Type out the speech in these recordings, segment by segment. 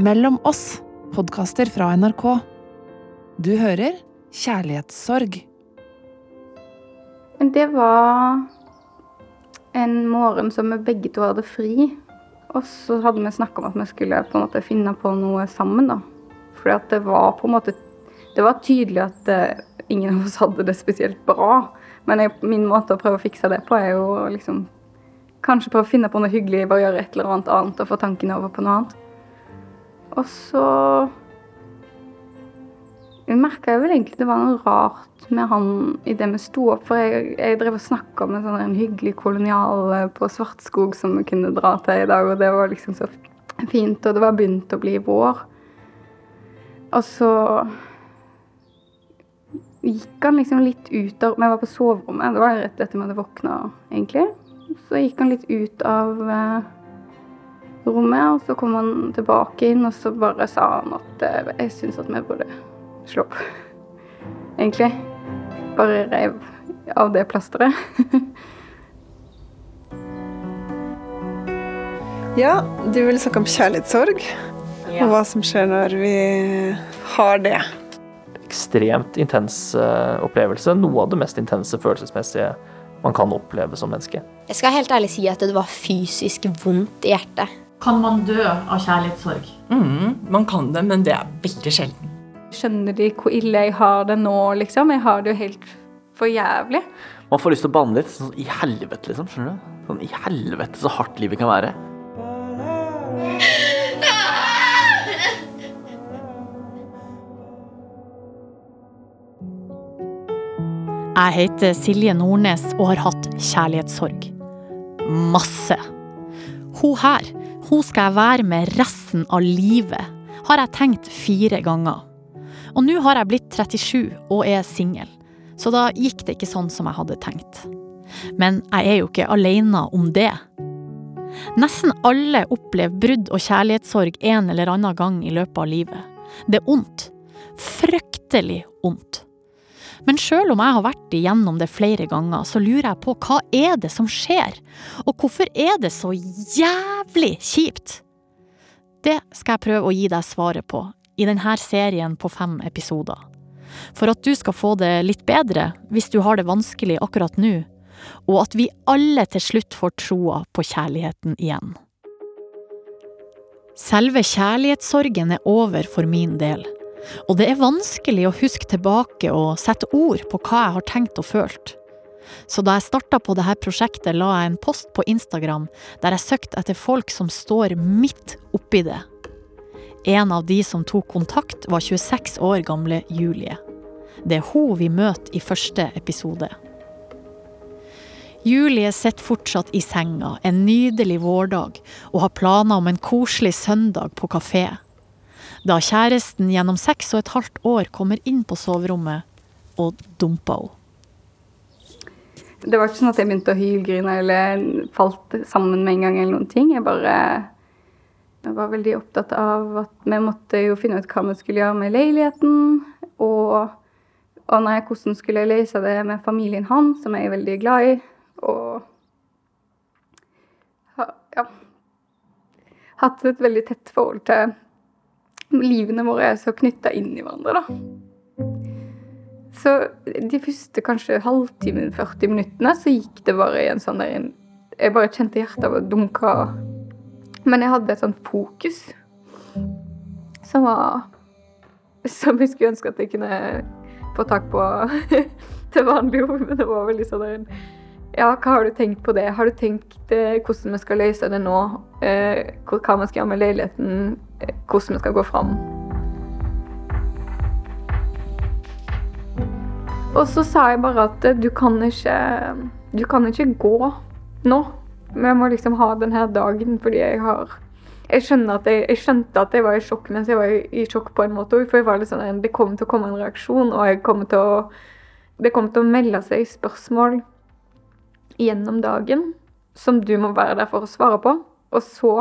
Mellom oss, podkaster fra NRK. Du hører Kjærlighetssorg. Det var en morgen som vi begge to hadde fri. Og så hadde vi snakka om at vi skulle på en måte finne på noe sammen, da. Fordi at det var på en måte Det var tydelig at uh, ingen av oss hadde det spesielt bra. Men jeg, min måte å prøve å fikse det på, er jo liksom Kanskje prøve å finne på noe hyggelig, bare gjøre et eller annet annet og få tankene over på noe annet. Og så Jeg merka vel egentlig det var noe rart med han idet vi sto opp. For jeg, jeg drev og snakka med sånn en hyggelig kolonial på Svartskog som vi kunne dra til i dag, og det var liksom så fint. Og det var begynt å bli vår. Og så gikk han liksom litt ut av Vi var på soverommet, det var rett etter vi hadde våkna, egentlig. Så gikk han litt ut av eh, rommet, og så kom han tilbake inn, og så bare sa han at eh, jeg syns at vi burde slå opp. Egentlig. Bare reiv av det plasteret. ja, du vil snakke om kjærlighetssorg, Ja. og hva som skjer når vi har det. Ekstremt intens eh, opplevelse. Noe av det mest intense følelsesmessige man kan oppleve som menneske. Jeg skal helt ærlig si at det var fysisk vondt i hjertet. Kan man dø av kjærlighetssorg? Mm, man kan det, men det er veldig sjelden. Skjønner de hvor ille jeg har det nå, liksom? Jeg har det jo helt for jævlig. Man får lyst til å banne litt. Sånn i helvete, liksom. Skjønner du? Sånn i helvete så hardt livet kan være. Jeg heter Silje Nordnes og har hatt kjærlighetssorg. Masse. Hun her, hun skal jeg være med resten av livet, har jeg tenkt fire ganger. Og nå har jeg blitt 37 og er singel, så da gikk det ikke sånn som jeg hadde tenkt. Men jeg er jo ikke alene om det. Nesten alle opplever brudd og kjærlighetssorg en eller annen gang i løpet av livet. Det er ondt. Fryktelig ondt. Men sjøl om jeg har vært igjennom det flere ganger, så lurer jeg på hva er det som skjer? Og hvorfor er det så jævlig kjipt? Det skal jeg prøve å gi deg svaret på i denne serien på fem episoder. For at du skal få det litt bedre hvis du har det vanskelig akkurat nå, og at vi alle til slutt får troa på kjærligheten igjen. Selve kjærlighetssorgen er over for min del. Og det er vanskelig å huske tilbake og sette ord på hva jeg har tenkt og følt. Så da jeg starta på dette prosjektet, la jeg en post på Instagram der jeg søkte etter folk som står midt oppi det. En av de som tok kontakt, var 26 år gamle Julie. Det er hun vi møter i første episode. Julie sitter fortsatt i senga en nydelig vårdag og har planer om en koselig søndag på kafé. Da kjæresten gjennom seks og et halvt år kommer inn på soverommet og dumper henne. Det var ikke sånn at jeg begynte å hylgrine eller falt sammen med en gang. eller noen ting. Jeg bare jeg var veldig opptatt av at vi måtte jo finne ut hva vi skulle gjøre med leiligheten. Og, og nei, hvordan skulle jeg løse det med familien hans, som jeg er veldig glad i. Og ja Hatt et veldig tett forhold til Livene våre er så knytta inn i hverandre, da. Så de første kanskje halvtimen, 40 minuttene, så gikk det bare i en sånn der Jeg bare kjente hjertet av å dunke. Men jeg hadde et sånt fokus som var Som jeg skulle ønske at jeg kunne få tak på til vanlig. Men det var veldig sånn der en- Ja, hva har du tenkt på det? Har du tenkt eh, hvordan vi skal løse det nå? Eh, hva vi skal gjøre med leiligheten? Eh, hvordan vi skal gå fram? Og så sa jeg bare at eh, du kan ikke Du kan ikke gå nå. Vi må liksom ha denne dagen fordi jeg har jeg, at jeg, jeg skjønte at jeg var i sjokk mens jeg var i, i sjokk på en måte. For jeg var litt sånn, det kom til å komme en reaksjon, og til å, det kom til å melde seg spørsmål gjennom dagen som du må være der for å svare på. Og så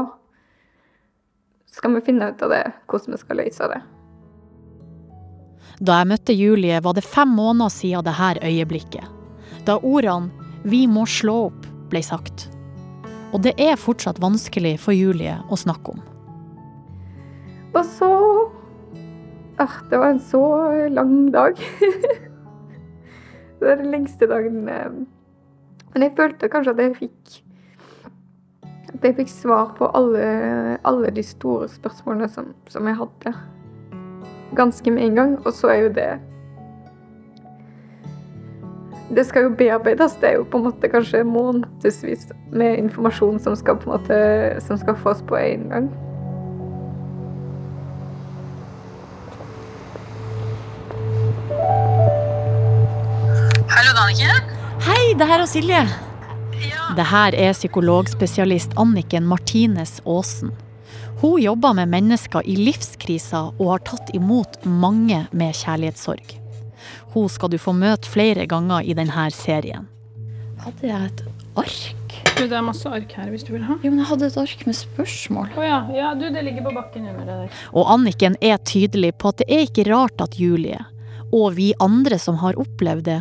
skal vi finne ut av det, hvordan vi skal løse det. Da jeg møtte Julie, var det fem måneder siden dette øyeblikket. Da ordene 'vi må slå opp' ble sagt. Og det er fortsatt vanskelig for Julie å snakke om. Og så ah, Det var en så lang dag. det er den lengste dagen. Men jeg følte kanskje at jeg fikk At jeg fikk svar på alle, alle de store spørsmålene som, som jeg hadde. Ganske med en gang. Og så er jo det det skal jo bearbeides. Det er jo på en måte kanskje månedsvis med informasjon som skal på en måte, som skal fås på én gang. Hallo, Daniken. Hei, det her er Silje. Det her er psykologspesialist Anniken Martines Aasen. Hun jobber med mennesker i livskriser og har tatt imot mange med kjærlighetssorg. Hun skal du få møte flere ganger i denne serien. Hadde jeg et ark? Du, det er masse ark her hvis du vil ha. Jo, men jeg hadde et ark med spørsmål. Oh, ja. ja, du, det ligger på bakken under det der. Og Anniken er tydelig på at det er ikke rart at Julie, og vi andre som har opplevd det,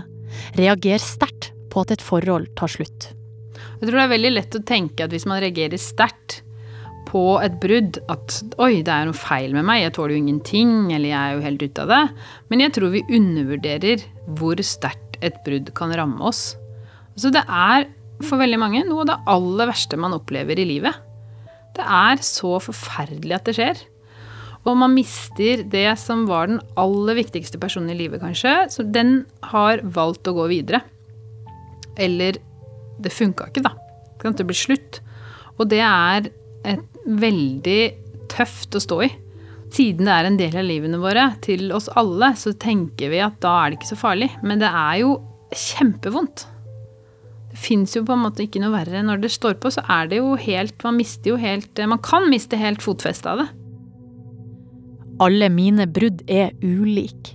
reagerer sterkt på at et forhold tar slutt. Jeg tror det er veldig lett å tenke at hvis man reagerer sterkt på et brudd, at oi, det er noe feil med meg, jeg tåler jo ingenting, eller jeg er jo helt ute av det. Men jeg tror vi undervurderer hvor sterkt et brudd kan ramme oss. Så det er for veldig mange noe av det aller verste man opplever i livet. Det er så forferdelig at det skjer. Og man mister det som var den aller viktigste personen i livet, kanskje. Så den har valgt å gå videre. Eller det funka ikke, da. Det blir slutt. Og det er et veldig tøft å stå i. Siden det er en del av livene våre, til oss alle, så tenker vi at da er det ikke så farlig. Men det er jo kjempevondt. Det fins jo på en måte ikke noe verre. Når det står på, så er det jo helt Man mister jo helt Man kan miste helt fotfestet av det. Alle mine brudd er ulike.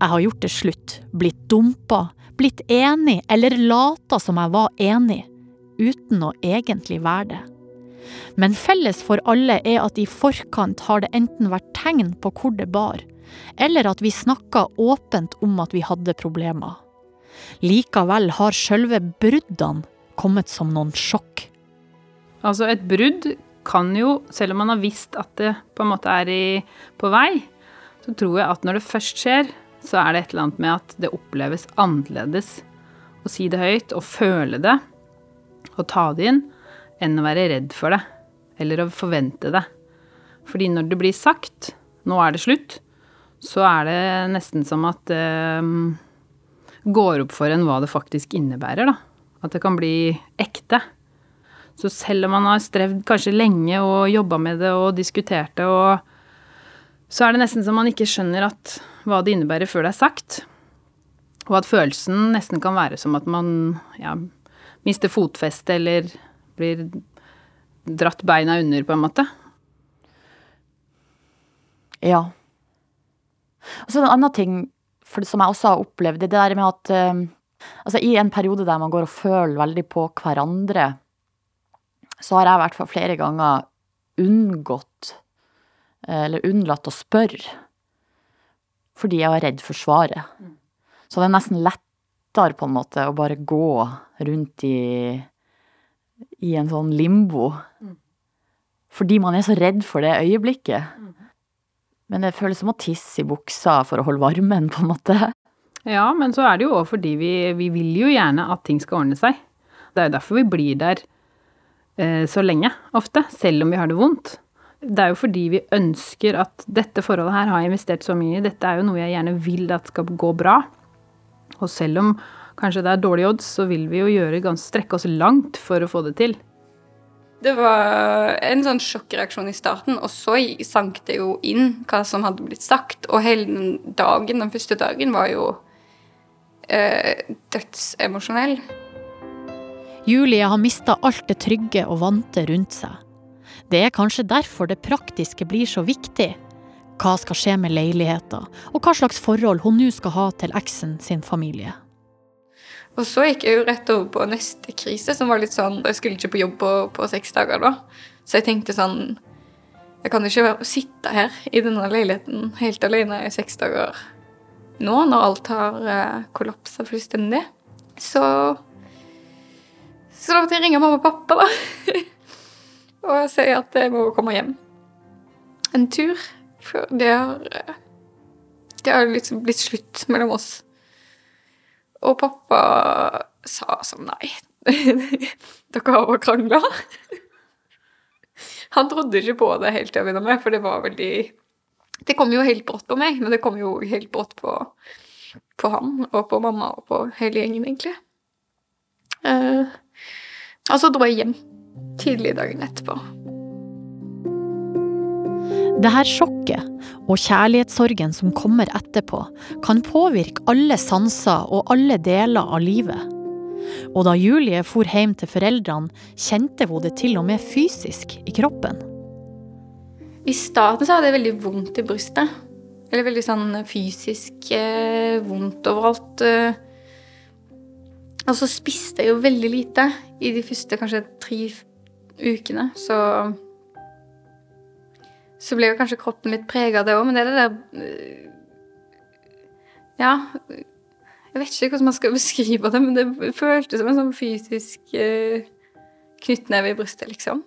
Jeg har gjort det slutt, blitt dumpa, blitt enig eller lata som jeg var enig, uten å egentlig være det. Men felles for alle er at i forkant har det enten vært tegn på hvor det bar, eller at vi snakka åpent om at vi hadde problemer. Likevel har sjølve bruddene kommet som noen sjokk. Altså, et brudd kan jo, selv om man har visst at det på en måte er i, på vei, så tror jeg at når det først skjer, så er det et eller annet med at det oppleves annerledes å si det høyt og føle det og ta det inn, enn å være redd for det eller å forvente det. Fordi når det blir sagt 'nå er det slutt', så er det nesten som at det um, går opp for en hva det faktisk innebærer, da. At det kan bli ekte. Så selv om man har strevd kanskje lenge og jobba med det og diskutert det, og så er det nesten som man ikke skjønner at, hva det innebærer før det er sagt. Og at følelsen nesten kan være som at man ja, mister fotfestet eller blir dratt beina under, på en måte. Ja. Og så en annen ting som jeg også har opplevd, det der med at um, altså i en periode der man går og føler veldig på hverandre, så har jeg i hvert fall flere ganger unngått eller unnlatt å spørre fordi jeg var redd for svaret. Så det er nesten lettere på en måte å bare gå rundt i, i en sånn limbo. Fordi man er så redd for det øyeblikket. Men det føles som å tisse i buksa for å holde varmen, på en måte. Ja, men så er det jo òg fordi vi, vi vil jo gjerne at ting skal ordne seg. Det er jo derfor vi blir der eh, så lenge, ofte. Selv om vi har det vondt. Det er jo fordi vi ønsker at dette forholdet her har jeg investert så mye i. Dette er jo noe jeg gjerne vil at skal gå bra. Og selv om kanskje det er dårlige odds, så vil vi jo gjøre strekke oss langt for å få det til. Det var en sånn sjokkreaksjon i starten, og så sank det jo inn hva som hadde blitt sagt. Og hele den dagen, den første dagen, var jo eh, dødsemosjonell. Julie har mista alt det trygge og vante rundt seg. Det er kanskje derfor det praktiske blir så viktig. Hva skal skje med leiligheten, og hva slags forhold hun nå skal ha til eksen sin familie. Og så gikk jeg jo rett over på neste krise, som var litt sånn Jeg skulle ikke på jobb på, seks dager da. Så jeg tenkte sånn Jeg kan ikke være, sitte her i denne leiligheten helt alene i seks dager nå, når alt har uh, kollapsa fullstendig. Så Så da måtte jeg ringe mamma og pappa, da. og si at jeg må komme hjem. En tur. For det har Det har liksom blitt slutt mellom oss. Og pappa sa sånn Nei, dere har bare krangla. Han trodde ikke på det helt til å begynne med, for det var veldig Det kom jo helt brått på meg, men det kom jo helt brått på, på han og på mamma og på hele gjengen, egentlig. Eh, og så dro jeg hjem tidlig dagen etterpå. Det her sjokket og kjærlighetssorgen som kommer etterpå, kan påvirke alle sanser og alle deler av livet. Og da Julie for hjem til foreldrene, kjente hun det til og med fysisk i kroppen. I starten så hadde jeg veldig vondt i brystet. Eller veldig sånn fysisk eh, vondt overalt. eh. Og så spiste jeg jo veldig lite i de første kanskje tre ukene. Så Så ble jo kanskje kroppen litt prega av det òg, men det er det der eh, Ja. Jeg vet ikke hvordan man skal beskrive det, men det føltes som en sånn fysisk eh, knyttneve i brystet, liksom.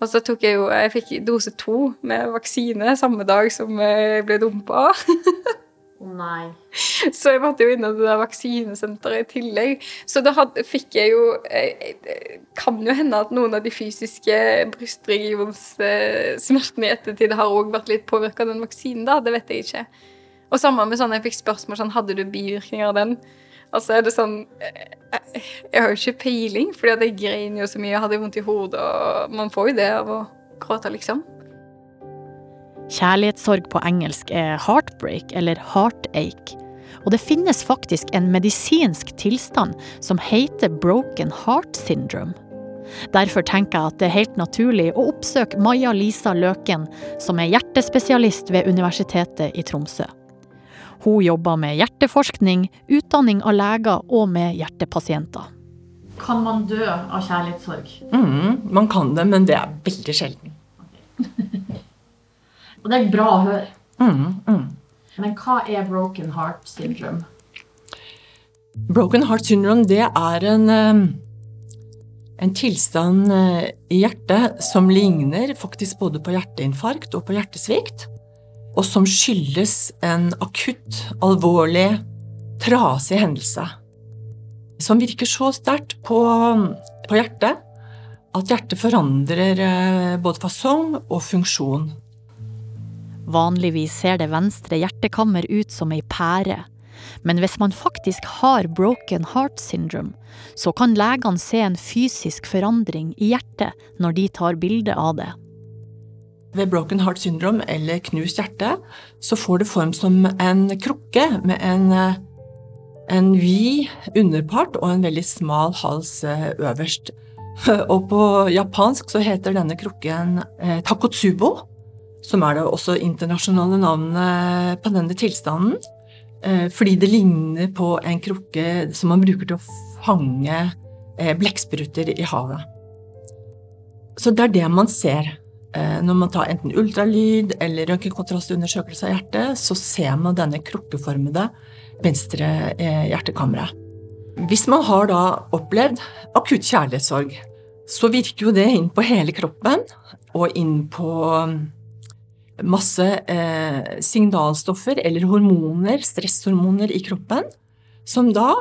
Og så tok jeg jo Jeg fikk dose to med vaksine samme dag som jeg ble dumpa. nei. Så jeg måtte jo innom det der vaksinesenteret i tillegg. Så da hadde, fikk jeg jo eh, Det kan jo hende at noen av de fysiske brystregionssmertene i ettertid har òg vært litt påvirka av den vaksinen, da. Det vet jeg ikke. Og sammen med sånn, jeg fikk spørsmål sånn Hadde du bivirkninger av den? Altså er det sånn Jeg, Jeg har jo ikke peiling, fordi at jeg grein jo så mye, jeg hadde vondt i hodet, og man får jo det av å gråte, liksom. Kjærlighetssorg på engelsk er heartbreak eller heartache. Og det finnes faktisk en medisinsk tilstand som heter broken heart syndrome. Derfor tenker jeg at det er helt naturlig å oppsøke Maja Lisa Løken, som er hjertespesialist ved Universitetet i Tromsø. Hun jobber med hjerteforskning, utdanning av leger og med hjertepasienter. Kan man dø av kjærlighetssorg? Mm, man kan det, men det er veldig sjelden. Og det er bra å høre. Mm, mm. Men hva er broken heart syndrome? Broken heart syndrome det er en, en tilstand eh, i hjertet som ligner faktisk både på hjerteinfarkt og på hjertesvikt, og som skyldes en akutt, alvorlig, trasig hendelse. Som virker så sterkt på, på hjertet at hjertet forandrer eh, både fasong og funksjon. Vanligvis ser det venstre hjertekammer ut som ei pære, men hvis man faktisk har broken heart syndrome, så kan legene se en fysisk forandring i hjertet når de tar bilde av det. Ved broken heart syndrome eller knust hjerte så får det form som en krukke med en, en vid underpart og en veldig smal hals eh, øverst. Og på japansk så heter denne krukken eh, takotsubo, som er det også internasjonale navnet på denne tilstanden. Eh, fordi det ligner på en krukke som man bruker til å fange eh, blekkspruter i havet. Så det er det man ser. Eh, Når man tar enten ultralyd eller røntgenkontrastundersøkelse av hjertet, så ser man denne krukkeformede venstre hjertekammeret. Hvis man har da opplevd akutt kjærlighetssorg, så virker jo det inn på hele kroppen og inn på masse eh, signalstoffer eller hormoner, stresshormoner i kroppen, som da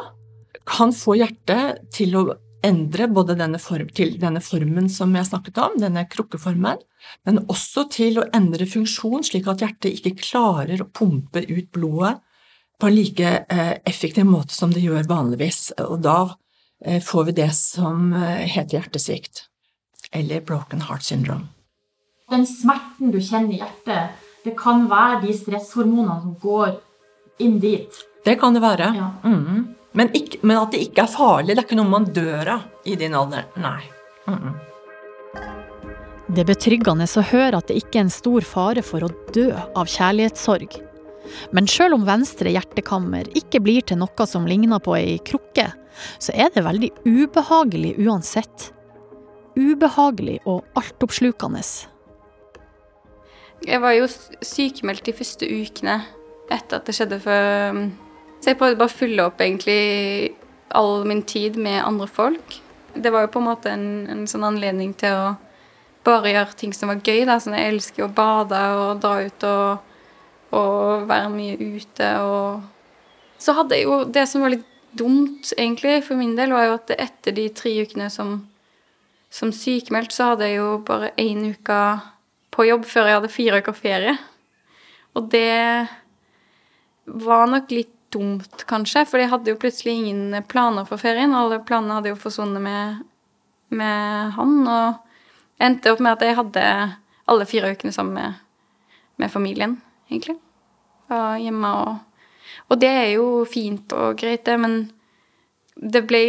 kan få hjertet til å endre både denne form, til denne formen som jeg snakket om, denne krukkeformen, men også til å endre funksjon, slik at hjertet ikke klarer å pumpe ut blodet på en like eh, effektiv måte som det gjør vanligvis. Og da eh, får vi det som eh, heter hjertesvikt, eller broken heart syndrome. Den smerten du kjenner i hjertet, det kan være de stresshormonene som går inn dit. Det kan det være. Ja. Mm. Men, ikke, men at det ikke er farlig, det er ikke noe man dør av i din alder. Nei. Mm. Det er betryggende å høre at det ikke er en stor fare for å dø av kjærlighetssorg. Men selv om venstre hjertekammer ikke blir til noe som ligner på ei krukke, så er det veldig ubehagelig uansett. Ubehagelig og altoppslukende. Jeg var jo sykemeldt de første ukene etter at det skjedde. For, så jeg prøvde bare å fylle opp egentlig all min tid med andre folk. Det var jo på en måte en, en sånn anledning til å bare gjøre ting som var gøy. Da. Sånn, jeg elsker å bade og dra ut og, og være mye ute. Og så hadde jeg jo Det som var litt dumt, egentlig, for min del, var jo at etter de tre ukene som, som sykemeldt, så hadde jeg jo bare én uke på jobb før jeg hadde fire uker ferie. Og det var nok litt dumt, kanskje, for jeg hadde jo plutselig ingen planer for ferien. Alle planene hadde jo forsvunnet med, med han, og endte opp med at jeg hadde alle fire ukene sammen med, med familien, egentlig. Var hjemme og Og det er jo fint og greit, det, men det ble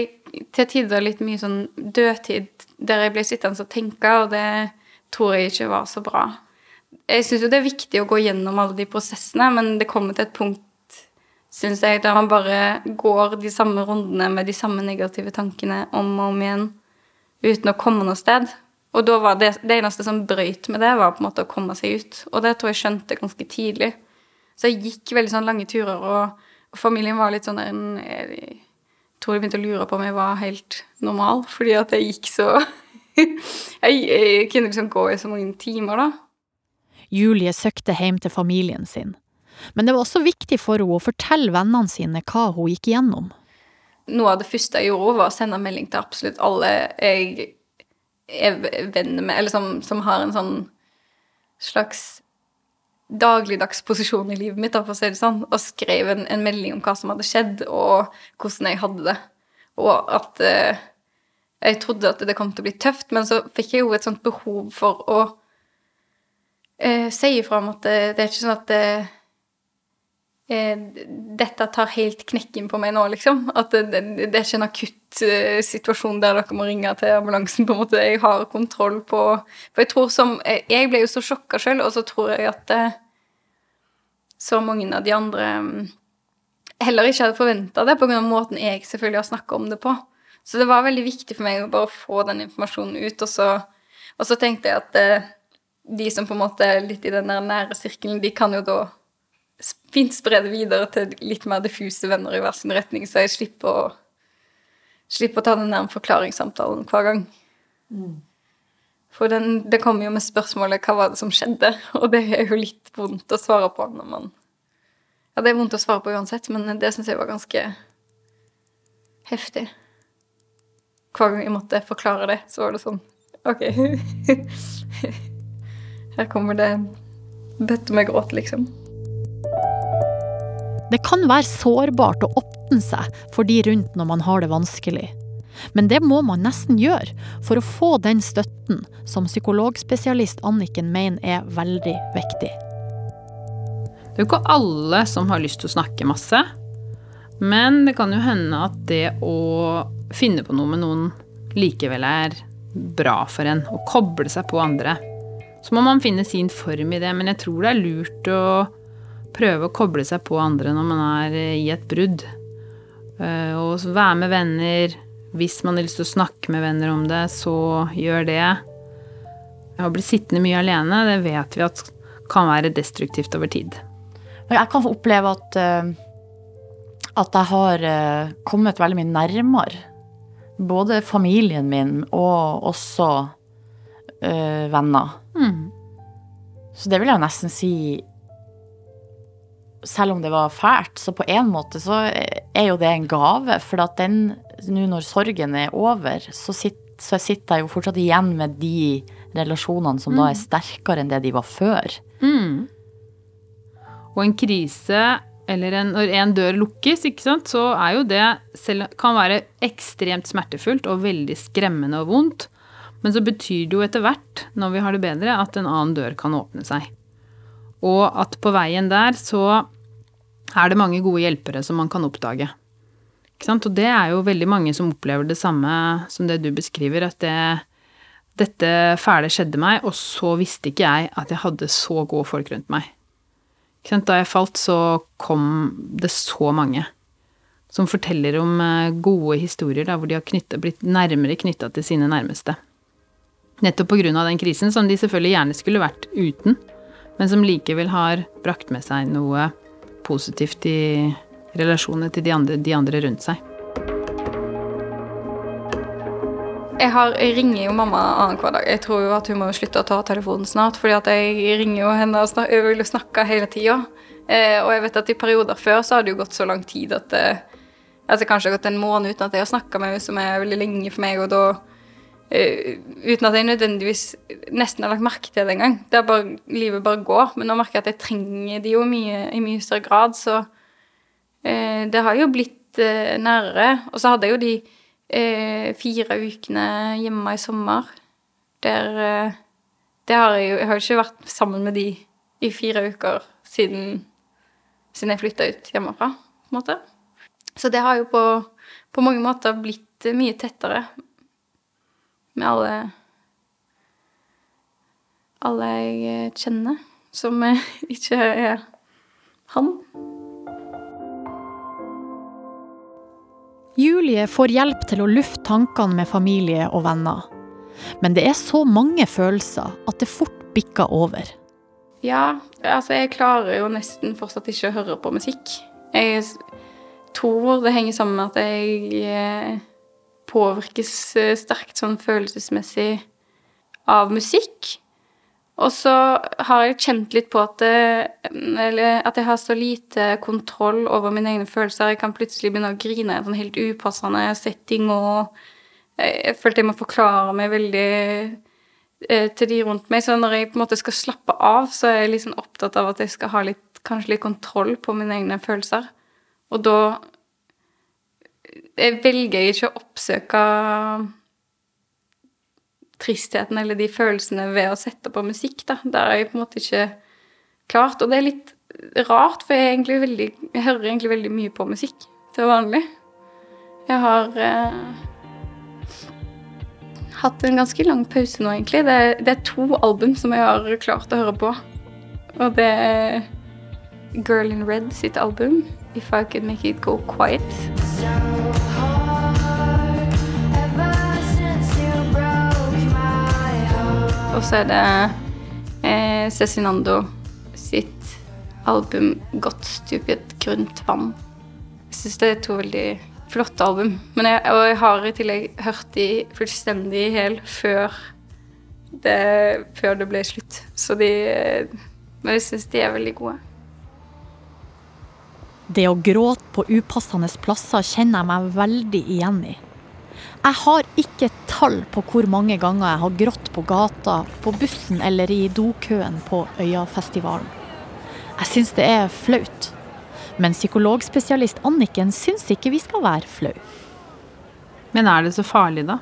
til tider litt mye sånn dødtid der jeg ble sittende og tenke, og det tror jeg ikke var så bra. Jeg syns jo det er viktig å gå gjennom alle de prosessene, men det kommer til et punkt syns jeg, der man bare går de samme rundene med de samme negative tankene om og om igjen uten å komme noe sted. Og da var det, det eneste som brøyt med det, var på en måte å komme seg ut. Og det tror jeg skjønte ganske tidlig. Så jeg gikk veldig sånn lange turer, og, og familien var litt sånn der Jeg tror de begynte å lure på om jeg var helt normal, fordi at jeg gikk så jeg, kunne liksom gå i så mange timer, da. Julie søkte hjem til familien sin. Men det var også viktig for henne å fortelle vennene sine hva hun gikk gjennom. Noe av det første jeg gjorde, var å sende melding til absolutt alle jeg er venner med, eller som, som har en sånn slags dagligdags posisjon i livet mitt, da, for å si det sånn, og skrev en, en, melding om hva som hadde skjedd, og hvordan jeg hadde det. Og at eh, jeg trodde at det kom til å bli tøft, men så fikk jeg jo et sånt behov for å eh, si ifra om at det, det, er ikke sånn at det, eh, dette tar helt knekken på meg nå, liksom. At det, det, er ikke en akutt eh, situasjon der dere må ringe til ambulansen. på en måte. Jeg har kontroll på For jeg tror som Jeg ble jo så sjokka sjøl, og så tror jeg at uh, så mange av de andre um, heller ikke hadde forventa det, pga. måten jeg selvfølgelig har snakka om det på. Så det var veldig viktig for meg å bare få den informasjonen ut, og så, og så tenkte jeg at eh, de som på en måte er litt i den nære sirkelen, de kan jo da fint spre det videre til litt mer diffuse venner i hver sin retning, så jeg slipper å, slipper å ta den der forklaringssamtalen hver gang. Mm. For den, det kommer jo med spørsmålet 'hva var det som skjedde?' Og det er jo litt vondt å svare på når man Ja, det er vondt å svare på uansett, men det syns jeg var ganske heftig. Hver gang jeg måtte forklare det, så var det sånn OK. Her kommer det bøtte med gråt, liksom. Det kan være sårbart å åpne seg for de rundt når man har det vanskelig. Men det må man nesten gjøre for å få den støtten som psykologspesialist Anniken mener er veldig viktig. Det er jo ikke alle som har lyst til å snakke masse. Men det kan jo hende at det å finne på noe med noen likevel er bra for en. Å koble seg på andre. Så må man finne sin form i det, men jeg tror det er lurt å prøve å koble seg på andre når man er eh, i et brudd. Eh, og være med venner. Hvis man har lyst til å snakke med venner om det, så gjør det. Å bli sittende mye alene, det vet vi at kan være destruktivt over tid. Jeg kan få oppleve at, eh, at jeg har kommet veldig mye nærmere. Både familien min og også øh, venner. Mm. Så det vil jeg nesten si selv om det var fælt, så på en måte så er jo det en gave. For at den, nå når sorgen er over, så sitter, så sitter jeg jo fortsatt igjen med de relasjonene som mm. da er sterkere enn det de var før. Mm. Og en krise, eller en, når en dør lukkes, sant, så er jo det selv, kan være ekstremt smertefullt og veldig skremmende og vondt. Men så betyr det jo etter hvert, når vi har det bedre, at en annen dør kan åpne seg. Og at på veien der så er det mange gode hjelpere som man kan oppdage. Og det er jo veldig mange som opplever det samme som det du beskriver, at det, dette fæle skjedde meg, og så visste ikke jeg at jeg hadde så gode folk rundt meg. Da jeg falt, så kom det så mange som forteller om eh, gode historier da, hvor de har knyttet, blitt nærmere knytta til sine nærmeste. Nettopp av den krisen, som de selvfølgelig gjerne skulle vært uten, men som likevel har brakt med seg noe positivt i relasjonene til de andre, de andre rundt seg. Jeg, har, jeg ringer jo mamma annenhver dag. Jeg tror jo at hun må slutte å ta telefonen snart, fordi at jeg ringer jo henne og snak, jeg vil jo snakke hele tida. Eh, og jeg vet at i perioder før så har det jo gått så lang tid at det, altså kanskje har gått en måned uten at jeg har snakka med henne, som er veldig lenge for meg, og da eh, Uten at jeg nødvendigvis nesten har lagt merke til det engang. Livet bare går. Men nå merker jeg at jeg trenger de jo mye, i mye større grad, så eh, det har jo blitt eh, nærere. Og så hadde jeg jo de eh, fire ukene hjemme i sommer. Der eh, det har jeg Jeg har jo ikke vært sammen med de i fire uker siden, siden jeg flytta ut hjemmefra, på en måte. Så det har jo på, på mange måter blitt mye tettere med alle alle jeg kjenner, som ikke er han. Julie får hjelp til å lufte tankene med familie og venner. Men det er så mange følelser at det fort bikker over. Ja, altså jeg klarer jo nesten fortsatt ikke å høre på musikk. Jeg tror det henger sammen med at jeg eh, påvirkes eh, sterkt sånn følelsesmessig av musikk. Og så har jeg kjent litt på at, eller at jeg har så lite kontroll over mine egne følelser. Jeg kan plutselig begynne å grine i en sånn helt upassende setting, og jeg følte jeg må forklare meg veldig eh, til de rundt meg. Så når jeg på en måte skal slappe av, så er jeg liksom opptatt av at jeg skal ha litt, kanskje litt kontroll på mine egne følelser. Og da jeg velger jeg ikke å oppsøke tristheten eller de følelsene ved å sette på musikk, da. Der har jeg på en måte ikke klart. Og det er litt rart, for jeg, egentlig veldig, jeg hører egentlig veldig mye på musikk til vanlig. Jeg har eh, hatt en ganske lang pause nå, egentlig. Det, det, er to album som jeg har klart å høre på. Og det er Girl in Red sitt album, If I Could Make It Go Quiet. Og så er det eh, Cezinando sitt album 'Godt stupid grunt vann'. Jeg syns det er to veldig flotte album. Jeg, og jeg har i tillegg hørt de fullstendig hel før det, før det ble slutt. Så de Men jeg syns de er veldig gode. Det å gråte på upassende plasser kjenner jeg meg veldig igjen i. Jeg har ikke tall på hvor mange ganger jeg har grått på gata, på bussen eller i dokøen på Øyafestivalen. Jeg syns det er flaut. Men psykologspesialist Anniken syns ikke vi skal være flau. Men er det så farlig, da?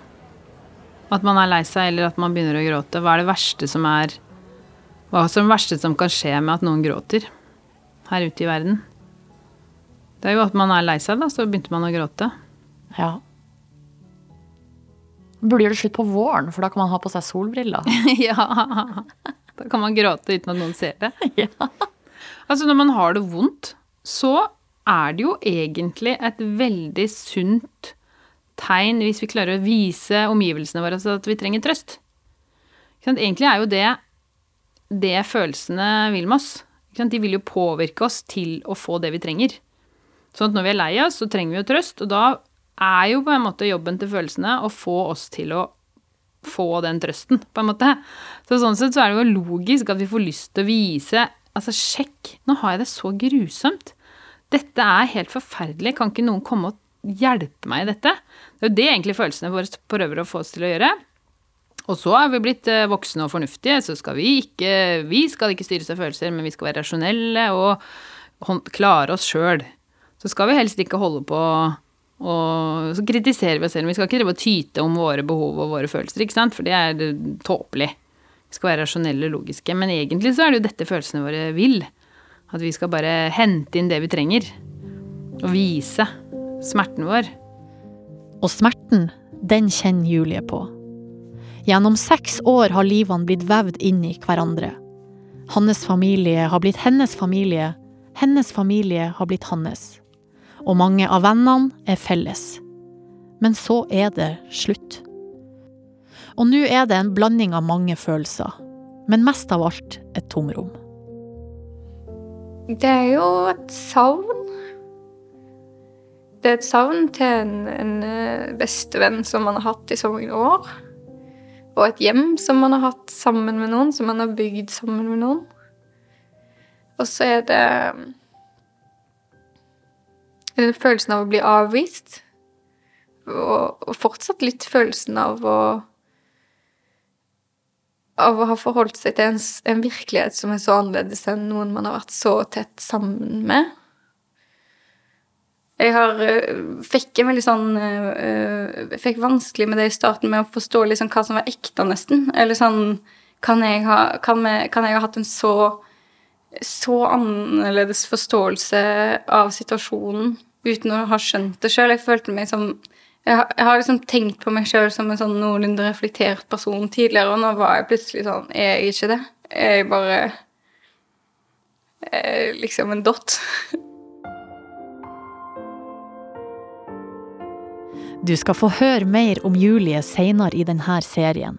At man er lei seg, eller at man begynner å gråte? Hva er det verste som er Hva er det verste som kan skje med at noen gråter her ute i verden? Det er jo at man er lei seg, da, så begynte man å gråte. Ja. Burde gjøre det slutt på våren, for da kan man ha på seg solbriller. ja. Da kan man gråte uten at noen ser det. ja. Altså, når man har det vondt, så er det jo egentlig et veldig sunt tegn hvis vi klarer å vise omgivelsene våre at vi trenger trøst. Egentlig er jo det det følelsene vil med oss. De vil jo påvirke oss til å få det vi trenger. Sånn at når vi er lei oss, så trenger vi jo trøst, og da er jo på en måte jobben til følelsene å få oss til å få den trøsten, på en måte. Så sånn sett så er det jo logisk at vi får lyst til å vise Altså, sjekk, nå har jeg det så grusomt. Dette er helt forferdelig. Kan ikke noen komme og hjelpe meg i dette? Det er jo det egentlig følelsene våre prøver å få oss til å gjøre. Og så er vi blitt eh, voksne og fornuftige, så skal vi ikke Vi skal ikke styres av følelser, men vi skal være rasjonelle og klare oss sjøl. Så skal vi helst ikke holde på og så kritiserer vi oss selv. Vi skal ikke drive og tyte om våre behov og våre følelser, ikke sant? for det er tåpelig. Vi skal være rasjonelle og logiske. Men egentlig så er det jo dette følelsene våre vil. At vi skal bare hente inn det vi trenger. Og vise smerten vår. Og smerten, den kjenner Julie på. Gjennom seks år har livene blitt vevd inn i hverandre. Hans familie har blitt hennes familie, hennes familie har blitt hans og mange av vennene er felles. Men så er det slutt. Og nå er det en blanding av mange følelser, men mest av alt et tomrom. Det er jo et savn. det er et savn til en, en eh, bestevenn som man har hatt i så mange år. Og et hjem som man har hatt sammen med noen, som man har bygd sammen med noen. Og så er det følelsen av å bli avvist. Og, og fortsatt litt følelsen av å Av å ha forholdt seg til en, en virkelighet som er så annerledes enn noen man har vært så tett sammen med. Jeg har, øh, fikk en veldig sånn øh, fikk vanskelig med det i starten med å forstå liksom hva som var ekte, nesten. Eller sånn Kan jeg ha, kan vi, kan jeg ha hatt en så så annerledes forståelse av situasjonen uten å ha skjønt det sjøl. Jeg følte meg som Jeg har, jeg har liksom tenkt på meg sjøl som en sånn noenlunde reflektert person tidligere, og nå var jeg plutselig sånn Er jeg ikke det? Er jeg bare eh, liksom en dott? Du skal få høre mer om Julie seinere i denne serien.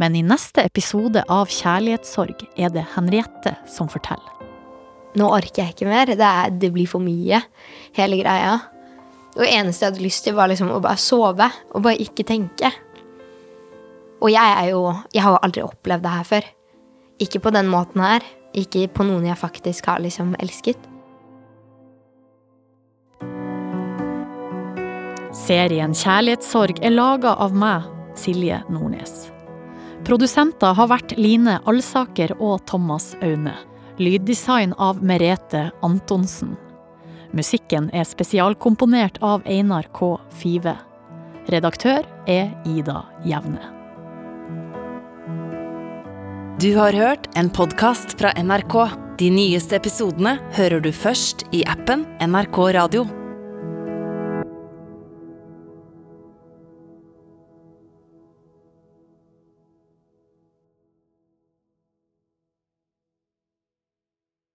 Men i neste episode av Kjærlighetssorg er det Henriette som forteller. Nå orker jeg ikke mer. Det, er, det blir for mye, hele greia. Og det eneste jeg hadde lyst til, var liksom å bare sove og bare ikke tenke. Og jeg er jo Jeg har jo aldri opplevd det her før. Ikke på den måten her. Ikke på noen jeg faktisk har liksom elsket. Serien Kjærlighetssorg er laga av meg, Silje Nordnes. Produsenter har vært Line Alsaker og Thomas Aune. Lyddesign av Merete Antonsen. Musikken er spesialkomponert av Einar K. Five. Redaktør er Ida Jevne. Du har hørt en podkast fra NRK. De nyeste episodene hører du først i appen NRK Radio.